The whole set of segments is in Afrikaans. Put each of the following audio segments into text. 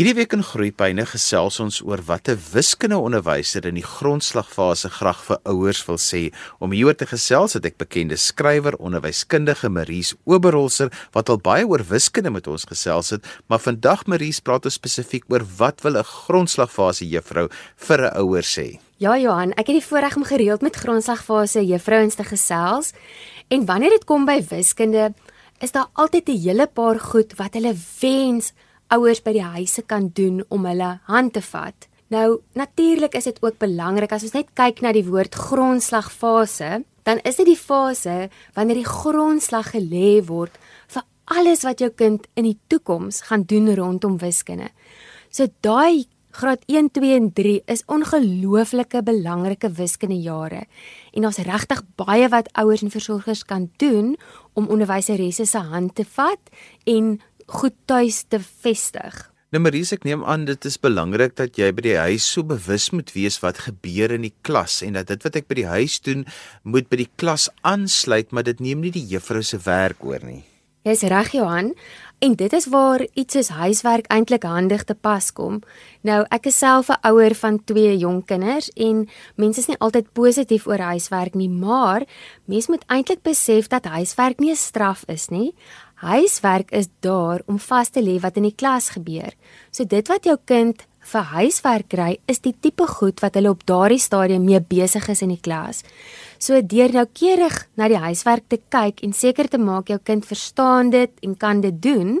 Hierdie week in Groepyne gesels ons oor wat 'n wiskundeonderwyser in die grondslagfase graag vir ouers wil sê. Om hieroor te gesels het ek bekende skrywer, onderwyskundige Maries Oberholzer wat al baie oor wiskunde met ons gesels het, maar vandag Maries praat ons spesifiek oor wat wil 'n grondslagfase juffrou vir 'n ouer sê. Ja Johan, ek het die voorreg om gereeld met grondslagfase juffrouens te gesels en wanneer dit kom by wiskunde, is daar altyd 'n hele paar goed wat hulle wens ouers by die huise kan doen om hulle hand te vat. Nou, natuurlik is dit ook belangrik as ons net kyk na die woord grondslagfase, dan is dit die fase wanneer die grondslag gelê word vir alles wat jou kind in die toekoms gaan doen rondom wiskunde. So daai graad 1, 2 en 3 is ongelooflike belangrike wiskundejare en ons regtig baie wat ouers en versorgers kan doen om onderwyseresse se hand te vat en goed tuis te vestig. Nou Maries, ek neem aan dit is belangrik dat jy by die huis so bewus moet wees wat gebeur in die klas en dat dit wat ek by die huis doen moet by die klas aansluit, maar dit neem nie die juffrou se werk oor nie. Jy's reg Johan, en dit is waar iets soos huiswerk eintlik handig te pas kom. Nou, ek is self 'n ouer van twee jong kinders en mense is nie altyd positief oor huiswerk nie, maar mens moet eintlik besef dat huiswerk nie 'n straf is nie. Huiswerk is daar om vas te lê wat in die klas gebeur. So dit wat jou kind vir huiswerk kry, is die tipe goed wat hulle op daardie stadium mee besig is in die klas. So deur noukeurig na die huiswerk te kyk en seker te maak jou kind verstaan dit en kan dit doen,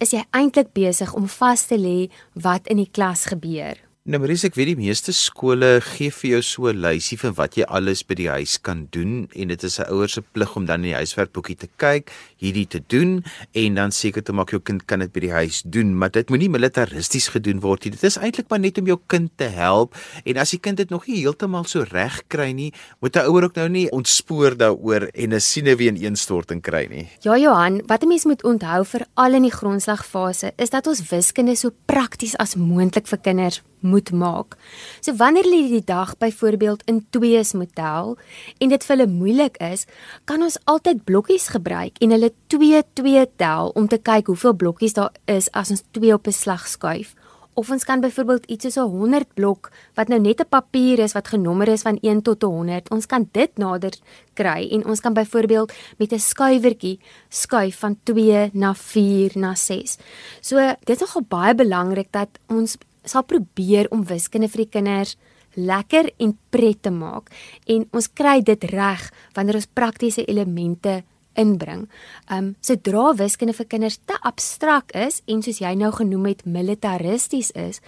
is jy eintlik besig om vas te lê wat in die klas gebeur. Nou Maries, ek weet die meeste skole gee vir jou so 'n lysie van wat jy alles by die huis kan doen en dit is 'n ouer se plig om dan in die huiswerkboekie te kyk, hierdie te doen en dan seker te maak jou kind kan dit by die huis doen, maar dit moenie militaristies gedoen word nie. Dit is eintlik maar net om jou kind te help en as die kind dit nog nie heeltemal so reg kry nie, moet 'n ouer ook nou nie ontspoor daaroor en 'n sinewee ineenstorting kry nie. Ja Johan, wat 'n mens moet onthou vir al in die grondslagfase is dat ons wiskunde so prakties as moontlik vir kinders moet maak. So wanneer hulle die dag byvoorbeeld in twees moet tel en dit vir hulle moeilik is, kan ons altyd blokkies gebruik en hulle 2 2 tel om te kyk hoeveel blokkies daar is as ons 2 op 'n slag skuif. Of ons kan byvoorbeeld iets soos 'n 100 blok wat nou net 'n papier is wat genommer is van 1 tot 100. Ons kan dit nader kry en ons kan byvoorbeeld met 'n skuiwertjie skuif van 2 na 4 na 6. So dit is nogal baie belangrik dat ons sal probeer om wiskunde vir die kinders lekker en pret te maak en ons kry dit reg wanneer ons praktiese elemente inbring. Um sodra wiskunde vir kinders te abstrak is en soos jy nou genoem het militaristies is,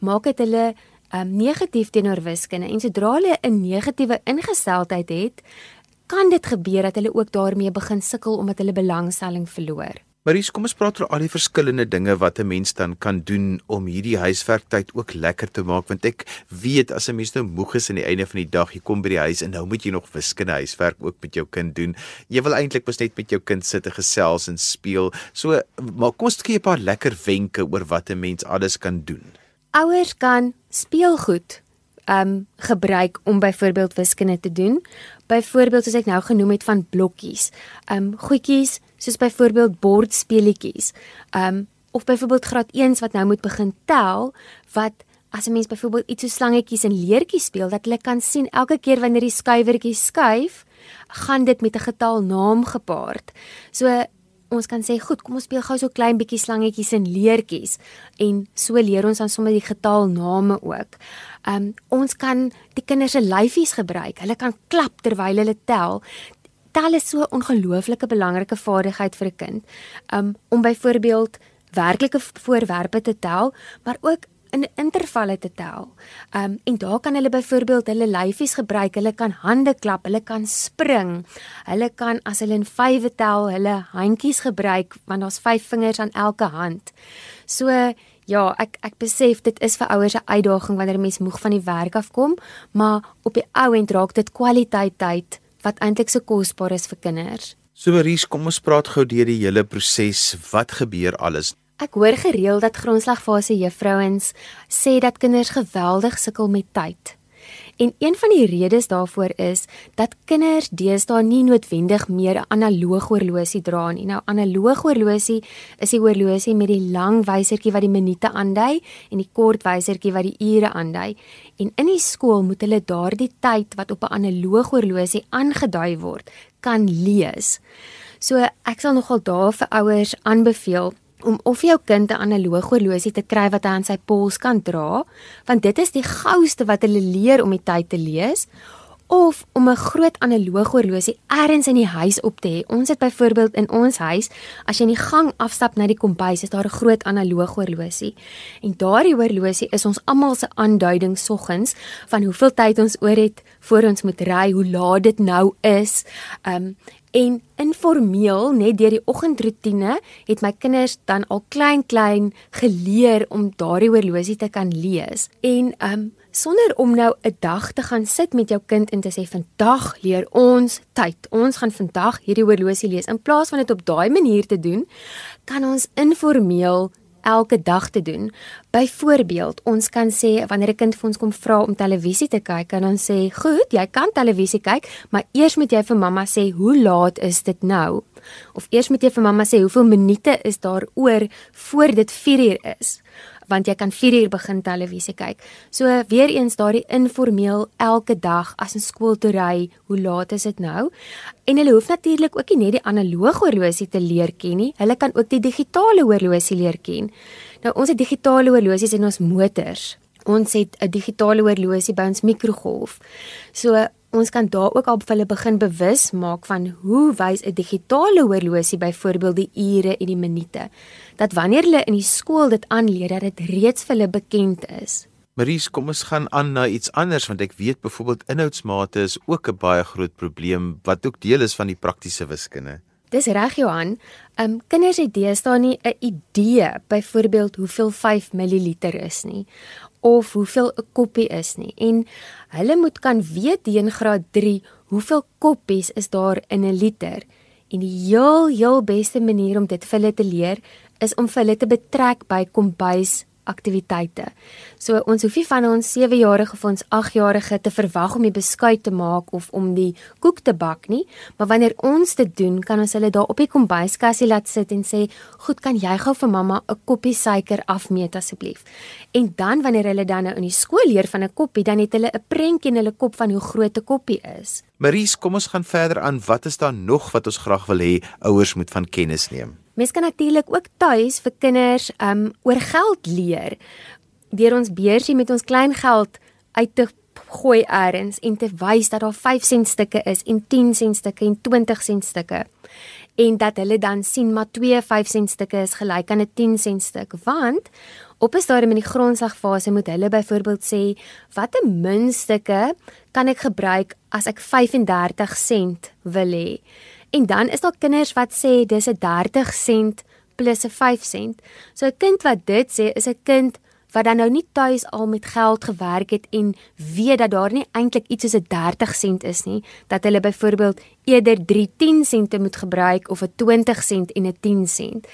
maak dit hulle um negatief teenoor wiskunde en sodra hulle 'n negatiewe ingesteldheid het, kan dit gebeur dat hulle ook daarmee begin sukkel omdat hulle belangstelling verloor. Maries, kom ons praat oor al die verskillende dinge wat 'n mens dan kan doen om hierdie huiswerktyd ook lekker te maak want ek weet as 'n mens nou moeg is aan die einde van die dag, jy kom by die huis en nou moet jy nog wiskunde huiswerk ook met jou kind doen. Jy wil eintlik mos net met jou kind sit en gesels en speel. So, maar kom ons gee 'n paar lekker wenke oor wat 'n mens alles kan doen. Ouers kan speelgoed um gebruik om byvoorbeeld wiskunde te doen. Byvoorbeeld soos ek nou genoem het van blokkies. Um goedjies soos byvoorbeeld bordspeletjies. Um of byvoorbeeld graad 1s wat nou moet begin tel wat as 'n mens byvoorbeeld iets so slangetjies en leertjies speel dat hulle kan sien elke keer wanneer die skuiwertjie skuif, gaan dit met 'n getal naam gepaard. So ons kan sê goed, kom ons speel gou so klein bietjie slangetjies en leertjies en so leer ons dan sommer die getalname ook. Um ons kan die kinders se lyfies gebruik. Hulle kan klap terwyl hulle tel tel is so 'n ongelooflike belangrike vaardigheid vir 'n kind. Um om byvoorbeeld werklike voorwerpe te tel, maar ook in intervalle te tel. Um en daar kan hulle byvoorbeeld hulle lyfies gebruik, hulle kan hande klap, hulle kan spring. Hulle kan as hulle in vywe tel, hulle handjies gebruik want daar's vyf vingers aan elke hand. So ja, ek ek besef dit is vir ouers 'n uitdaging wanneer 'n mens moeg van die werk afkom, maar op die ou end raak dit kwaliteit tyd wat eintlik so kosbaar is vir kinders. So Maries, kom ons praat gou deur die hele proses. Wat gebeur alles? Ek hoor gereeld dat grondslagfase juffrouens sê dat kinders geweldig sukkel met tyd. En een van die redes daarvoor is dat kinders deesdae nie noodwendig meer 'n analoog horlosie dra nie. Nou analoog horlosie is die horlosie met die lang wysertjie wat die minute aandui en die kort wysertjie wat die ure aandui. En in die skool moet hulle daardie tyd wat op 'n analoog horlosie aangedui word, kan lees. So ek sal nogal daar vir ouers aanbeveel om of jou kind 'n analoog horlosie te kry wat hy aan sy pols kan dra, want dit is die gouste wat hulle leer om die tyd te lees of om 'n groot analoog horlosie elders in die huis op te hê. Ons het byvoorbeeld in ons huis, as jy in die gang afstap na die kombuis, is daar 'n groot analoog horlosie. En daardie horlosie is ons almal se aanduiding soggens van hoeveel tyd ons oor het voor ons moet ry, hoe laat dit nou is. Um En informeel, net deur die oggendroetine, het my kinders dan al klein klein geleer om daardie horlosie te kan lees. En um sonder om nou 'n dag te gaan sit met jou kind en te sê vandag leer ons tyd. Ons gaan vandag hierdie horlosie lees. In plaas van dit op daai manier te doen, kan ons informeel elke dag te doen. Byvoorbeeld, ons kan sê wanneer 'n kind vir ons kom vra om televisie te kyk, kan ons sê, "Goed, jy kan televisie kyk, maar eers moet jy vir mamma sê hoe laat is dit nou?" Of eers moet jy vir mamma sê hoeveel minute is daar oor voor dit 4uur is want jy kan 4 uur begin televisie kyk. So weer eens daardie informeel elke dag as 'n skool toe ry, hoe laat is dit nou? En hulle hoef natuurlik ook nie net die analoog horlosie te leer ken nie, hulle kan ook die digitale horlosie leer ken. Nou ons het digitale horlosies in ons motors. Ons het 'n digitale horlosie by ons mikrogolf. So ons kan daar ook al vir hulle begin bewus maak van hoe wys 'n digitale horlosie byvoorbeeld die ure en die minute dat wanneer hulle in die skool dit aanleer dat dit reeds vir hulle bekend is. Maries, kom ons gaan aan na iets anders want ek weet byvoorbeeld inhoudsmate is ook 'n baie groot probleem wat ook deel is van die praktiese wiskunde. Dis reg Johan. Ehm um, kinders het deesdae nie 'n idee byvoorbeeld hoeveel 5 ml is nie of hoeveel 'n koppie is nie. En hulle moet kan weet in graad 3 hoeveel koppies is daar in 'n liter. En die heel heel beste manier om dit vir hulle te leer is om vir hulle te betrek by kombuis aktiwiteite. So ons hoef nie van ons 7-jarige of ons 8-jarige te verwag om die beskuit te maak of om die koek te bak nie, maar wanneer ons dit doen, kan ons hulle daar op die kombuiskassie laat sit en sê, "Goed, kan jy gou vir mamma 'n koppie suiker afmeet asseblief?" En dan wanneer hulle dan nou in die skool leer van 'n koppie, dan het hulle 'n prentjie in hulle kop van hoe groot 'n koppie is. Maries, kom ons gaan verder aan. Wat is daar nog wat ons graag wil hê ouers moet van kennis neem? Mens kan natuurlik ook tuis vir kinders um oor geld leer deur ons beursie met ons klein geld uit te gooi eers en te wys dat daar 5 sent stukke is en 10 sent stukke en 20 sent stukke en dat hulle dan sien maar 2 5 sent stukke is gelyk aan 'n 10 sent stuk want op 'n stadium in die grondslagfase moet hulle byvoorbeeld sê watter muntstukke kan ek gebruik as ek 35 sent wil hê En dan is daar kinders wat sê dis 'n 30 sent plus 'n 5 sent. So 'n kind wat dit sê is 'n kind wat dan nou nie tuis al met geld gewerk het en weet dat daar nie eintlik iets soos 'n 30 sent is nie, dat hulle byvoorbeeld eerder 3 10 sente moet gebruik of 'n 20 sent en 'n 10 sent.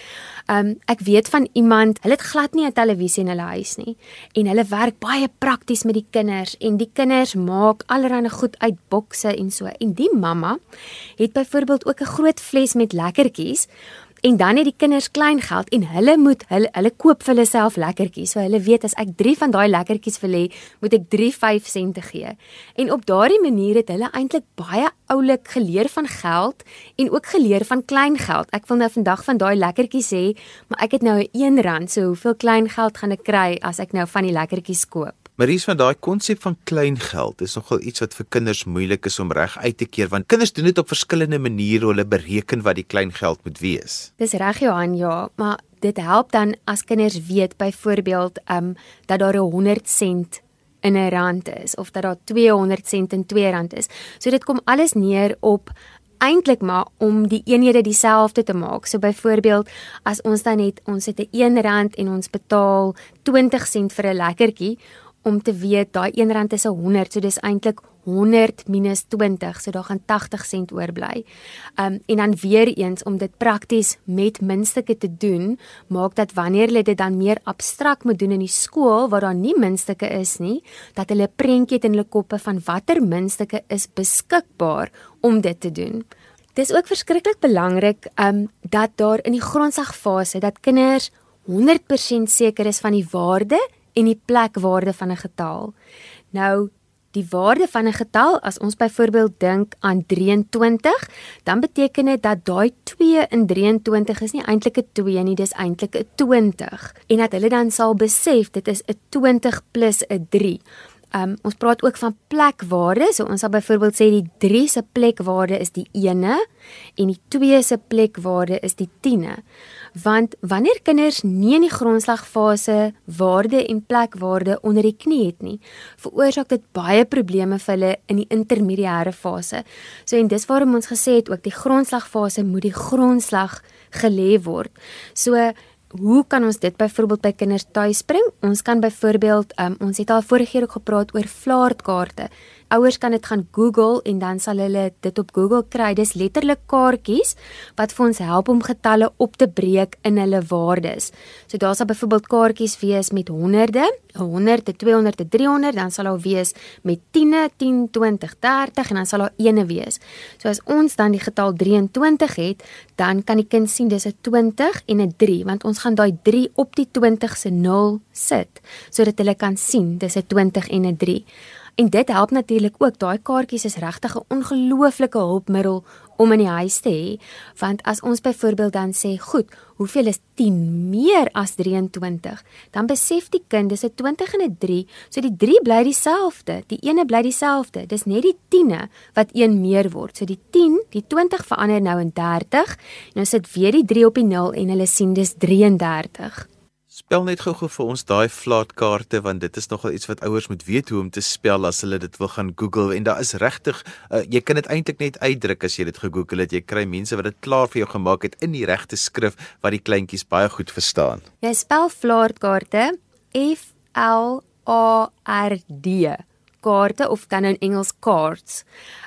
Um ek weet van iemand, hulle het glad nie 'n televisie in hulle huis nie en hulle werk baie prakties met die kinders en die kinders maak allerlei goed uit bokse en so. En die mamma het byvoorbeeld ook 'n groot fles met lekkertjies En dan het die kinders klein geld en hulle moet hulle hulle koop vir hulle self lekkertjies. So hulle weet as ek 3 van daai lekkertjies wil hê, moet ek 3 5 sente gee. En op daardie manier het hulle eintlik baie oulik geleer van geld en ook geleer van klein geld. Ek wil nou vandag van daai lekkertjies hê, maar ek het nou 'n R1, so hoeveel klein geld gaan ek kry as ek nou van die lekkertjies koop? Maries van daai konsep van klein geld is nogal iets wat vir kinders moeilik is om reg uit te keer want kinders doen dit op verskillende maniere hulle bereken wat die klein geld moet wees. Dis reg Johan, ja, maar dit help dan as kinders weet byvoorbeeld um dat daar 'n 100 sent in 'n rand is of dat daar 200 sent in 2 rand is. So dit kom alles neer op eintlik maar om die eenhede dieselfde te maak. So byvoorbeeld as ons dan net ons het 'n 1 rand en ons betaal 20 sent vir 'n lekkertjie om te weet daai R1 is 'n 100, so dis eintlik 100 minus 20, so daar gaan 80 sent oorbly. Um en dan weer eens om dit prakties met muntstukke te doen, maak dat wanneer hulle dit dan meer abstrakt moet doen in die skool waar daar nie muntstukke is nie, dat hulle 'n prentjie het in hulle koppe van watter muntstukke is beskikbaar om dit te doen. Dis ook verskriklik belangrik um dat daar in die grondslagfase dat kinders 100% seker is van die waarde en die plekwaarde van 'n getal. Nou die waarde van 'n getal as ons byvoorbeeld dink aan 23, dan beteken dit dat daai 2 in 23 is nie eintlik 'n 2 nie, dis eintlik 'n 20. En dat hulle dan sal besef dit is 'n 20 plus 'n 3. Um ons praat ook van plekwaarde. So ons sal byvoorbeeld sê die 3 se plekwaarde is die 1 en die 2 se plekwaarde is die 10 want wanneer kinders nie in die grondslagfase waarde en plekwaarde onder die knie het nie, veroorsaak dit baie probleme vir hulle in die intermediêre fase. So en dis waarom ons gesê het ook die grondslagfase moet die grondslag gelê word. So hoe kan ons dit byvoorbeeld by kinders tuis bring? Ons kan byvoorbeeld um, ons het al vorige keer ook gepraat oor flaartkaarte ouers kan dit gaan Google en dan sal hulle dit op Google kry. Dis letterlik kaartjies wat vir ons help om getalle op te breek in hulle waardes. So daar sal byvoorbeeld kaartjies wees met honderde, 100, 200, 300, dan sal daar wees met 10, 10, 20, 30 en dan sal daar ene wees. So as ons dan die getal 23 het, dan kan die kind sien dis 'n 20 en 'n 3 want ons gaan daai 3 op die 20 se 0 sit sodat hulle kan sien dis 'n 20 en 'n 3. En dit help natuurlik ook. Daai kaartjies is regtig 'n ongelooflike hulpmiddel om in die huis te hê, want as ons byvoorbeeld dan sê, "Goed, hoeveel is 10 meer as 23?" dan besef die kind dis 'n 20 en 'n 3, so die 3 bly dieselfde, die ene bly dieselfde. Dis net die 10e wat een meer word. So die 10, die 20 verander nou in 30. Nou sit weer die 3 op die 0 en hulle sien dis 33. Spel net gou-gou vir ons daai flaatkaarte want dit is nogal iets wat ouers moet weet hoe om te spel as hulle dit wil gaan Google en daar is regtig uh, jy kan dit eintlik net uitdruk as jy dit gegoogel het jy kry mense wat dit klaar vir jou gemaak het in die regte skrif wat die kleintjies baie goed verstaan. Jy spel flaatkaarte F L A R D kaarte of dan in Engels cards.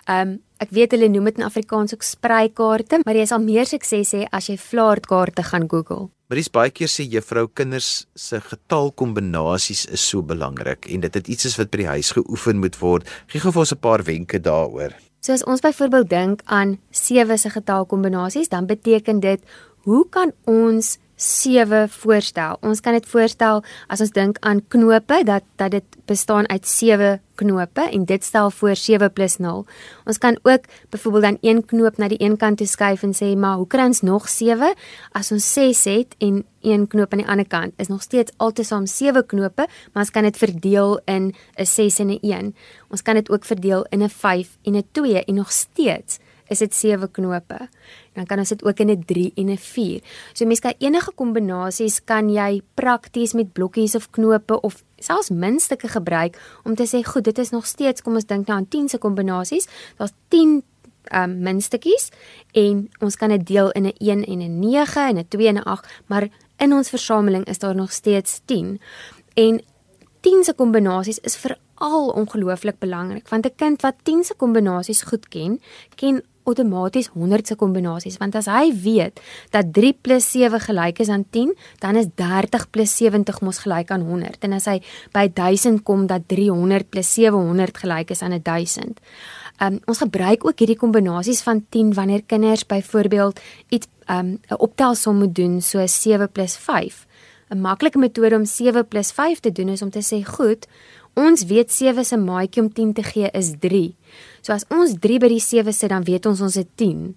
Um ek weet hulle noem dit in Afrikaans ook sprykaarte, maar jy sal meer sukses hê as jy flaatkaarte gaan Google. Maar dis baie keer sê juffrou kinders se getalkombinasies is so belangrik en dit het iets is wat by die huis geoefen moet word. Gee gou vir ons 'n paar wenke daaroor. So as ons byvoorbeeld dink aan 7 se getalkombinasies, dan beteken dit hoe kan ons 7 voorstel. Ons kan dit voorstel as ons dink aan knope dat dat dit bestaan uit 7 knope en dit stel voor 7 + 0. Ons kan ook byvoorbeeld dan een knoop na die een kant toe skuif en sê maar hoe kry ons nog 7 as ons 6 het en een knoop aan die ander kant is nog steeds altesaam 7 knope, maar ons kan dit verdeel in 'n 6 en 'n 1. Ons kan dit ook verdeel in 'n 5 en 'n 2 en nog steeds is dit 7 knope. Dan kan ons dit ook in 'n 3 en 'n 4. So mense kan enige kombinasies kan jy prakties met blokkies of knope of selfs minstukke gebruik om te sê goed, dit is nog steeds kom ons dink nou aan 10 se kombinasies. Daar's 10 um minstukkies en ons kan dit deel in 'n 1 en 'n 9 en 'n 2 en 'n 8, maar in ons versameling is daar nog steeds 10. En 10 se kombinasies is veral ongelooflik belangrik want 'n kind wat 10 se kombinasies goed ken, ken outomaties 100 se kombinasies want as hy weet dat 3 + 7 gelyk is aan 10, dan is 30 + 70 mos gelyk aan 100 en as hy by 1000 kom dat 300 + 700 gelyk is aan 1000. Um, ons gebruik ook hierdie kombinasies van 10 wanneer kinders byvoorbeeld iets ehm, 'n um, optelsom moet doen so 7 + 5. 'n Maklike metode om 7 + 5 te doen is om te sê goed, ons weet 7 se maatjie om 10 te gee is 3. So as ons 3 by die 7 sit, dan weet ons ons het 10.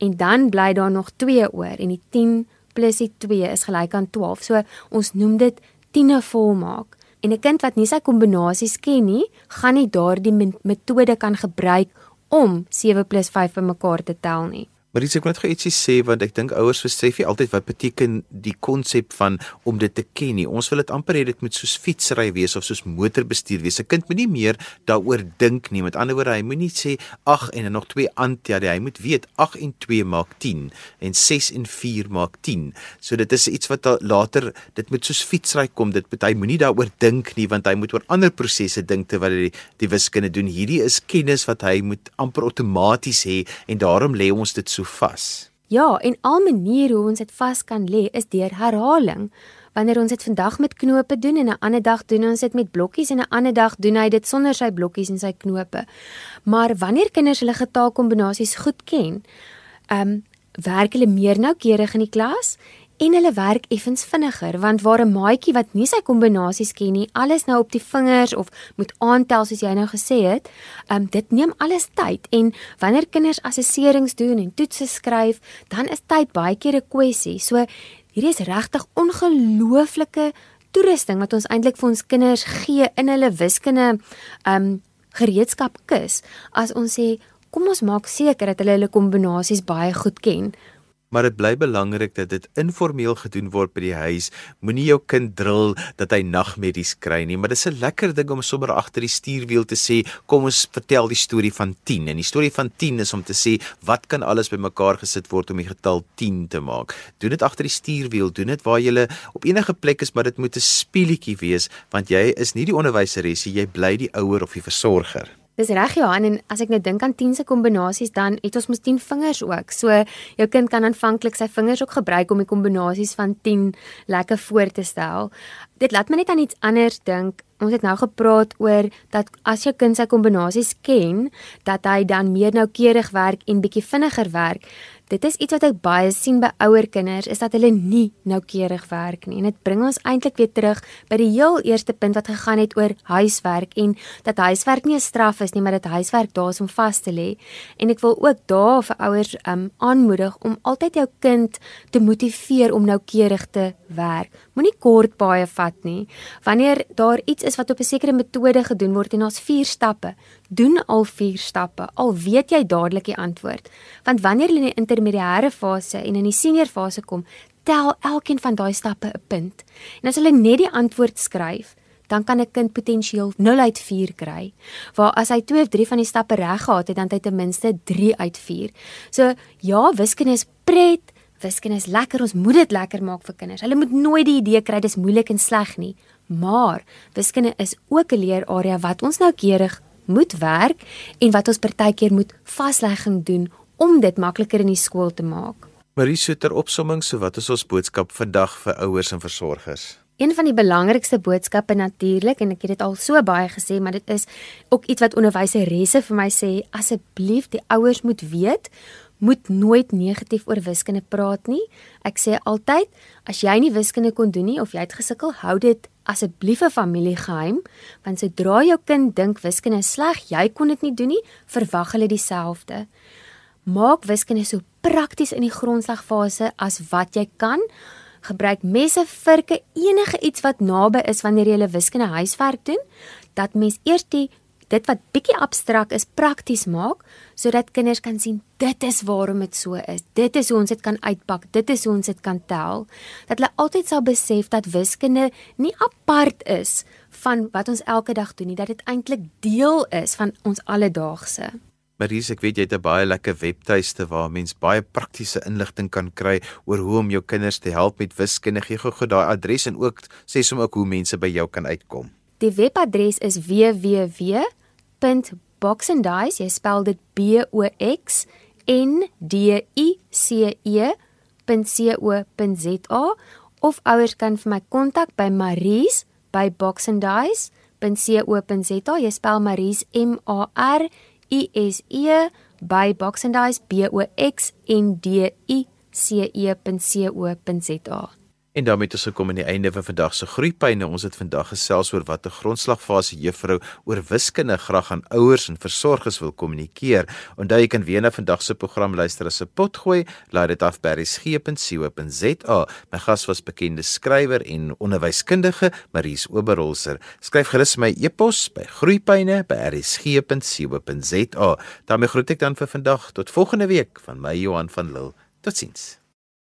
En dan bly daar nog 2 oor en die 10 plus die 2 is gelyk aan 12. So ons noem dit 10e volmaak. En 'n kind wat nie sy kombinasies ken nie, gaan nie daardie metode kan gebruik om 7 + 5 bymekaar te tel nie. Maar dis ek net gou ietsie sê want ek dink ouers besef nie altyd wat beteken die konsep van om dit te ken nie. Ons wil dit amper hê dit moet soos fietsry wees of soos motorbestuur wees. 'n Kind moet nie meer daaroor dink nie. Met ander woorde, hy moenie sê ag en dan nog twee antia, hy moet weet 8 en 2 maak 10 en 6 en 4 maak 10. So dit is iets wat later dit moet soos fietsry kom. Dit moet hy moenie daaroor dink nie want hy moet oor ander prosesse dink terwyl hy die, die wiskunde doen. Hierdie is kennis wat hy moet amper outomaties hê en daarom lê ons dit so so vas. Ja, en al maniere hoe ons dit vas kan lê is deur herhaling. Wanneer ons dit vandag met knope doen en 'n ander dag doen ons dit met blokkies en 'n ander dag doen hy dit sonder sy blokkies en sy knope. Maar wanneer kinders hulle getalkombinasies goed ken, ehm um, werk hulle meer noukeurig in die klas en hulle werk effens vinniger want waar 'n maatjie wat nie sy kombinasies ken nie, alles nou op die vingers of moet aantel soos jy nou gesê het, um, dit neem alles tyd en wanneer kinders assesserings doen en toetse skryf, dan is tyd baie keer 'n kwessie. So hierdie is regtig ongelooflike toerusting wat ons eintlik vir ons kinders gee in hulle wiskunde um gereedskapkis as ons sê kom ons maak seker dat hulle hulle kombinasies baie goed ken maar dit bly belangrik dat dit informeel gedoen word by die huis. Moenie jou kind drill dat hy nagmerries kry nie, maar dis 'n lekker ding om sommer agter die stuurwiel te sê, kom ons vertel die storie van 10. En die storie van 10 is om te sê wat kan alles bymekaar gesit word om die getal 10 te maak. Doen dit agter die stuurwiel, doen dit waar jy op enige plek is, maar dit moet 'n speelietjie wees want jy is nie die onderwyseres nie, jy bly die ouer of die versorger. Dis reg Johan en as ek nou dink aan 10 se kombinasies dan het ons mos 10 vingers ook. So jou kind kan aanvanklik sy vingers ook gebruik om die kombinasies van 10 lekker voor te stel. Dit laat my net aan iets anders dink. Ons het nou gepraat oor dat as jou kind sy kombinasies ken, dat hy dan meer noukeurig werk en bietjie vinniger werk. Dit is iets wat ek baie sien by ouer kinders is dat hulle nie noukeurig werk nie. En dit bring ons eintlik weer terug by die heel eerste punt wat gegaan het oor huiswerk en dat huiswerk nie 'n straf is nie, maar dat huiswerk daar is om vas te lê. En ek wil ook daar vir ouers um aanmoedig om altyd jou kind te motiveer om noukeurig te werk. Moenie kort baie vat nie. Wanneer daar iets is wat op 'n sekere metode gedoen word en ons 4 stappe, doen al 4 stappe. Al weet jy dadelik die antwoord. Want wanneer jy in die intermediêre fase en in die senior fase kom, tel elkeen van daai stappe 'n punt. En as hulle net die antwoord skryf, dan kan 'n kind potensieel 0 uit 4 kry. Waar as hy 2 of 3 van die stappe reg gehad het, dan het hy ten minste 3 uit 4. So ja, wiskunde is pret, Wiskunde is lekker, ons moet dit lekker maak vir kinders. Hulle moet nooit die idee kry dis moeilik en sleg nie. Maar wiskunde is ook 'n leerarea wat ons noukeurig moet werk en wat ons partykeer moet vaslegging doen om dit makliker in die skool te maak. Marie Suter opsomming, so wat is ons boodskap vandag vir ouers en versorgers? Een van die belangrikste boodskappe natuurlik en ek het dit al so baie gesê, maar dit is ook iets wat onderwyseresse vir my sê, asseblief die ouers moet weet moet nooit negatief oor wiskunde praat nie. Ek sê altyd, as jy nie wiskunde kon doen nie of jy het gesukkel, hou dit asseblief 'n familiegeheim, want sodra jou kind dink wiskunde is sleg, jy kon dit nie doen nie, verwag hulle dieselfde. Maak wiskunde so prakties in die grondslagfase as wat jy kan. Gebruik messe, virke, enige iets wat naby is wanneer jy 'n wiskunde huiswerk doen, dat mens eers die dit wat bietjie abstrak is prakties maak sodat kinders kan sien dit is waarom dit so is. Dit is hoe ons dit kan uitpak. Dit is hoe ons dit kan tel. Dat hulle altyd sal besef dat wiskunde nie apart is van wat ons elke dag doen nie, dat dit eintlik deel is van ons alledaagse. Maries, ek weet jy het 'n baie lekker webtuiste waar mens baie praktiese inligting kan kry oor hoe om jou kinders te help met wiskunde. Gee gou daai adres en ook sê sommer ook hoe mense by jou kan uitkom. Die webadres is www www.boxandice, jy spel dit B O X N D I C E.co.za of ouers kan vir my kontak by Maries by boxandice.co.za. Jy spel Maries M A R I S E by boxandice B O En daarmee het ons gekom aan die einde van vandag se groeipyne. Ons het vandag gesels oor wat 'n grondslagfase juffrou oor wiskunde graag aan ouers en versorgers wil kommunikeer. Onthou jy kan weer na vandag se program luister as 'n potgooi. Laai dit af by resgep.co.za. My gas was bekende skrywer en onderwyskundige Maries Oberholzer. Skryf gerus my e-pos by groeipyne@resgep.co.za. daarmee groet ek dan vir vandag tot volgende week van my Johan van Lille. Totsiens.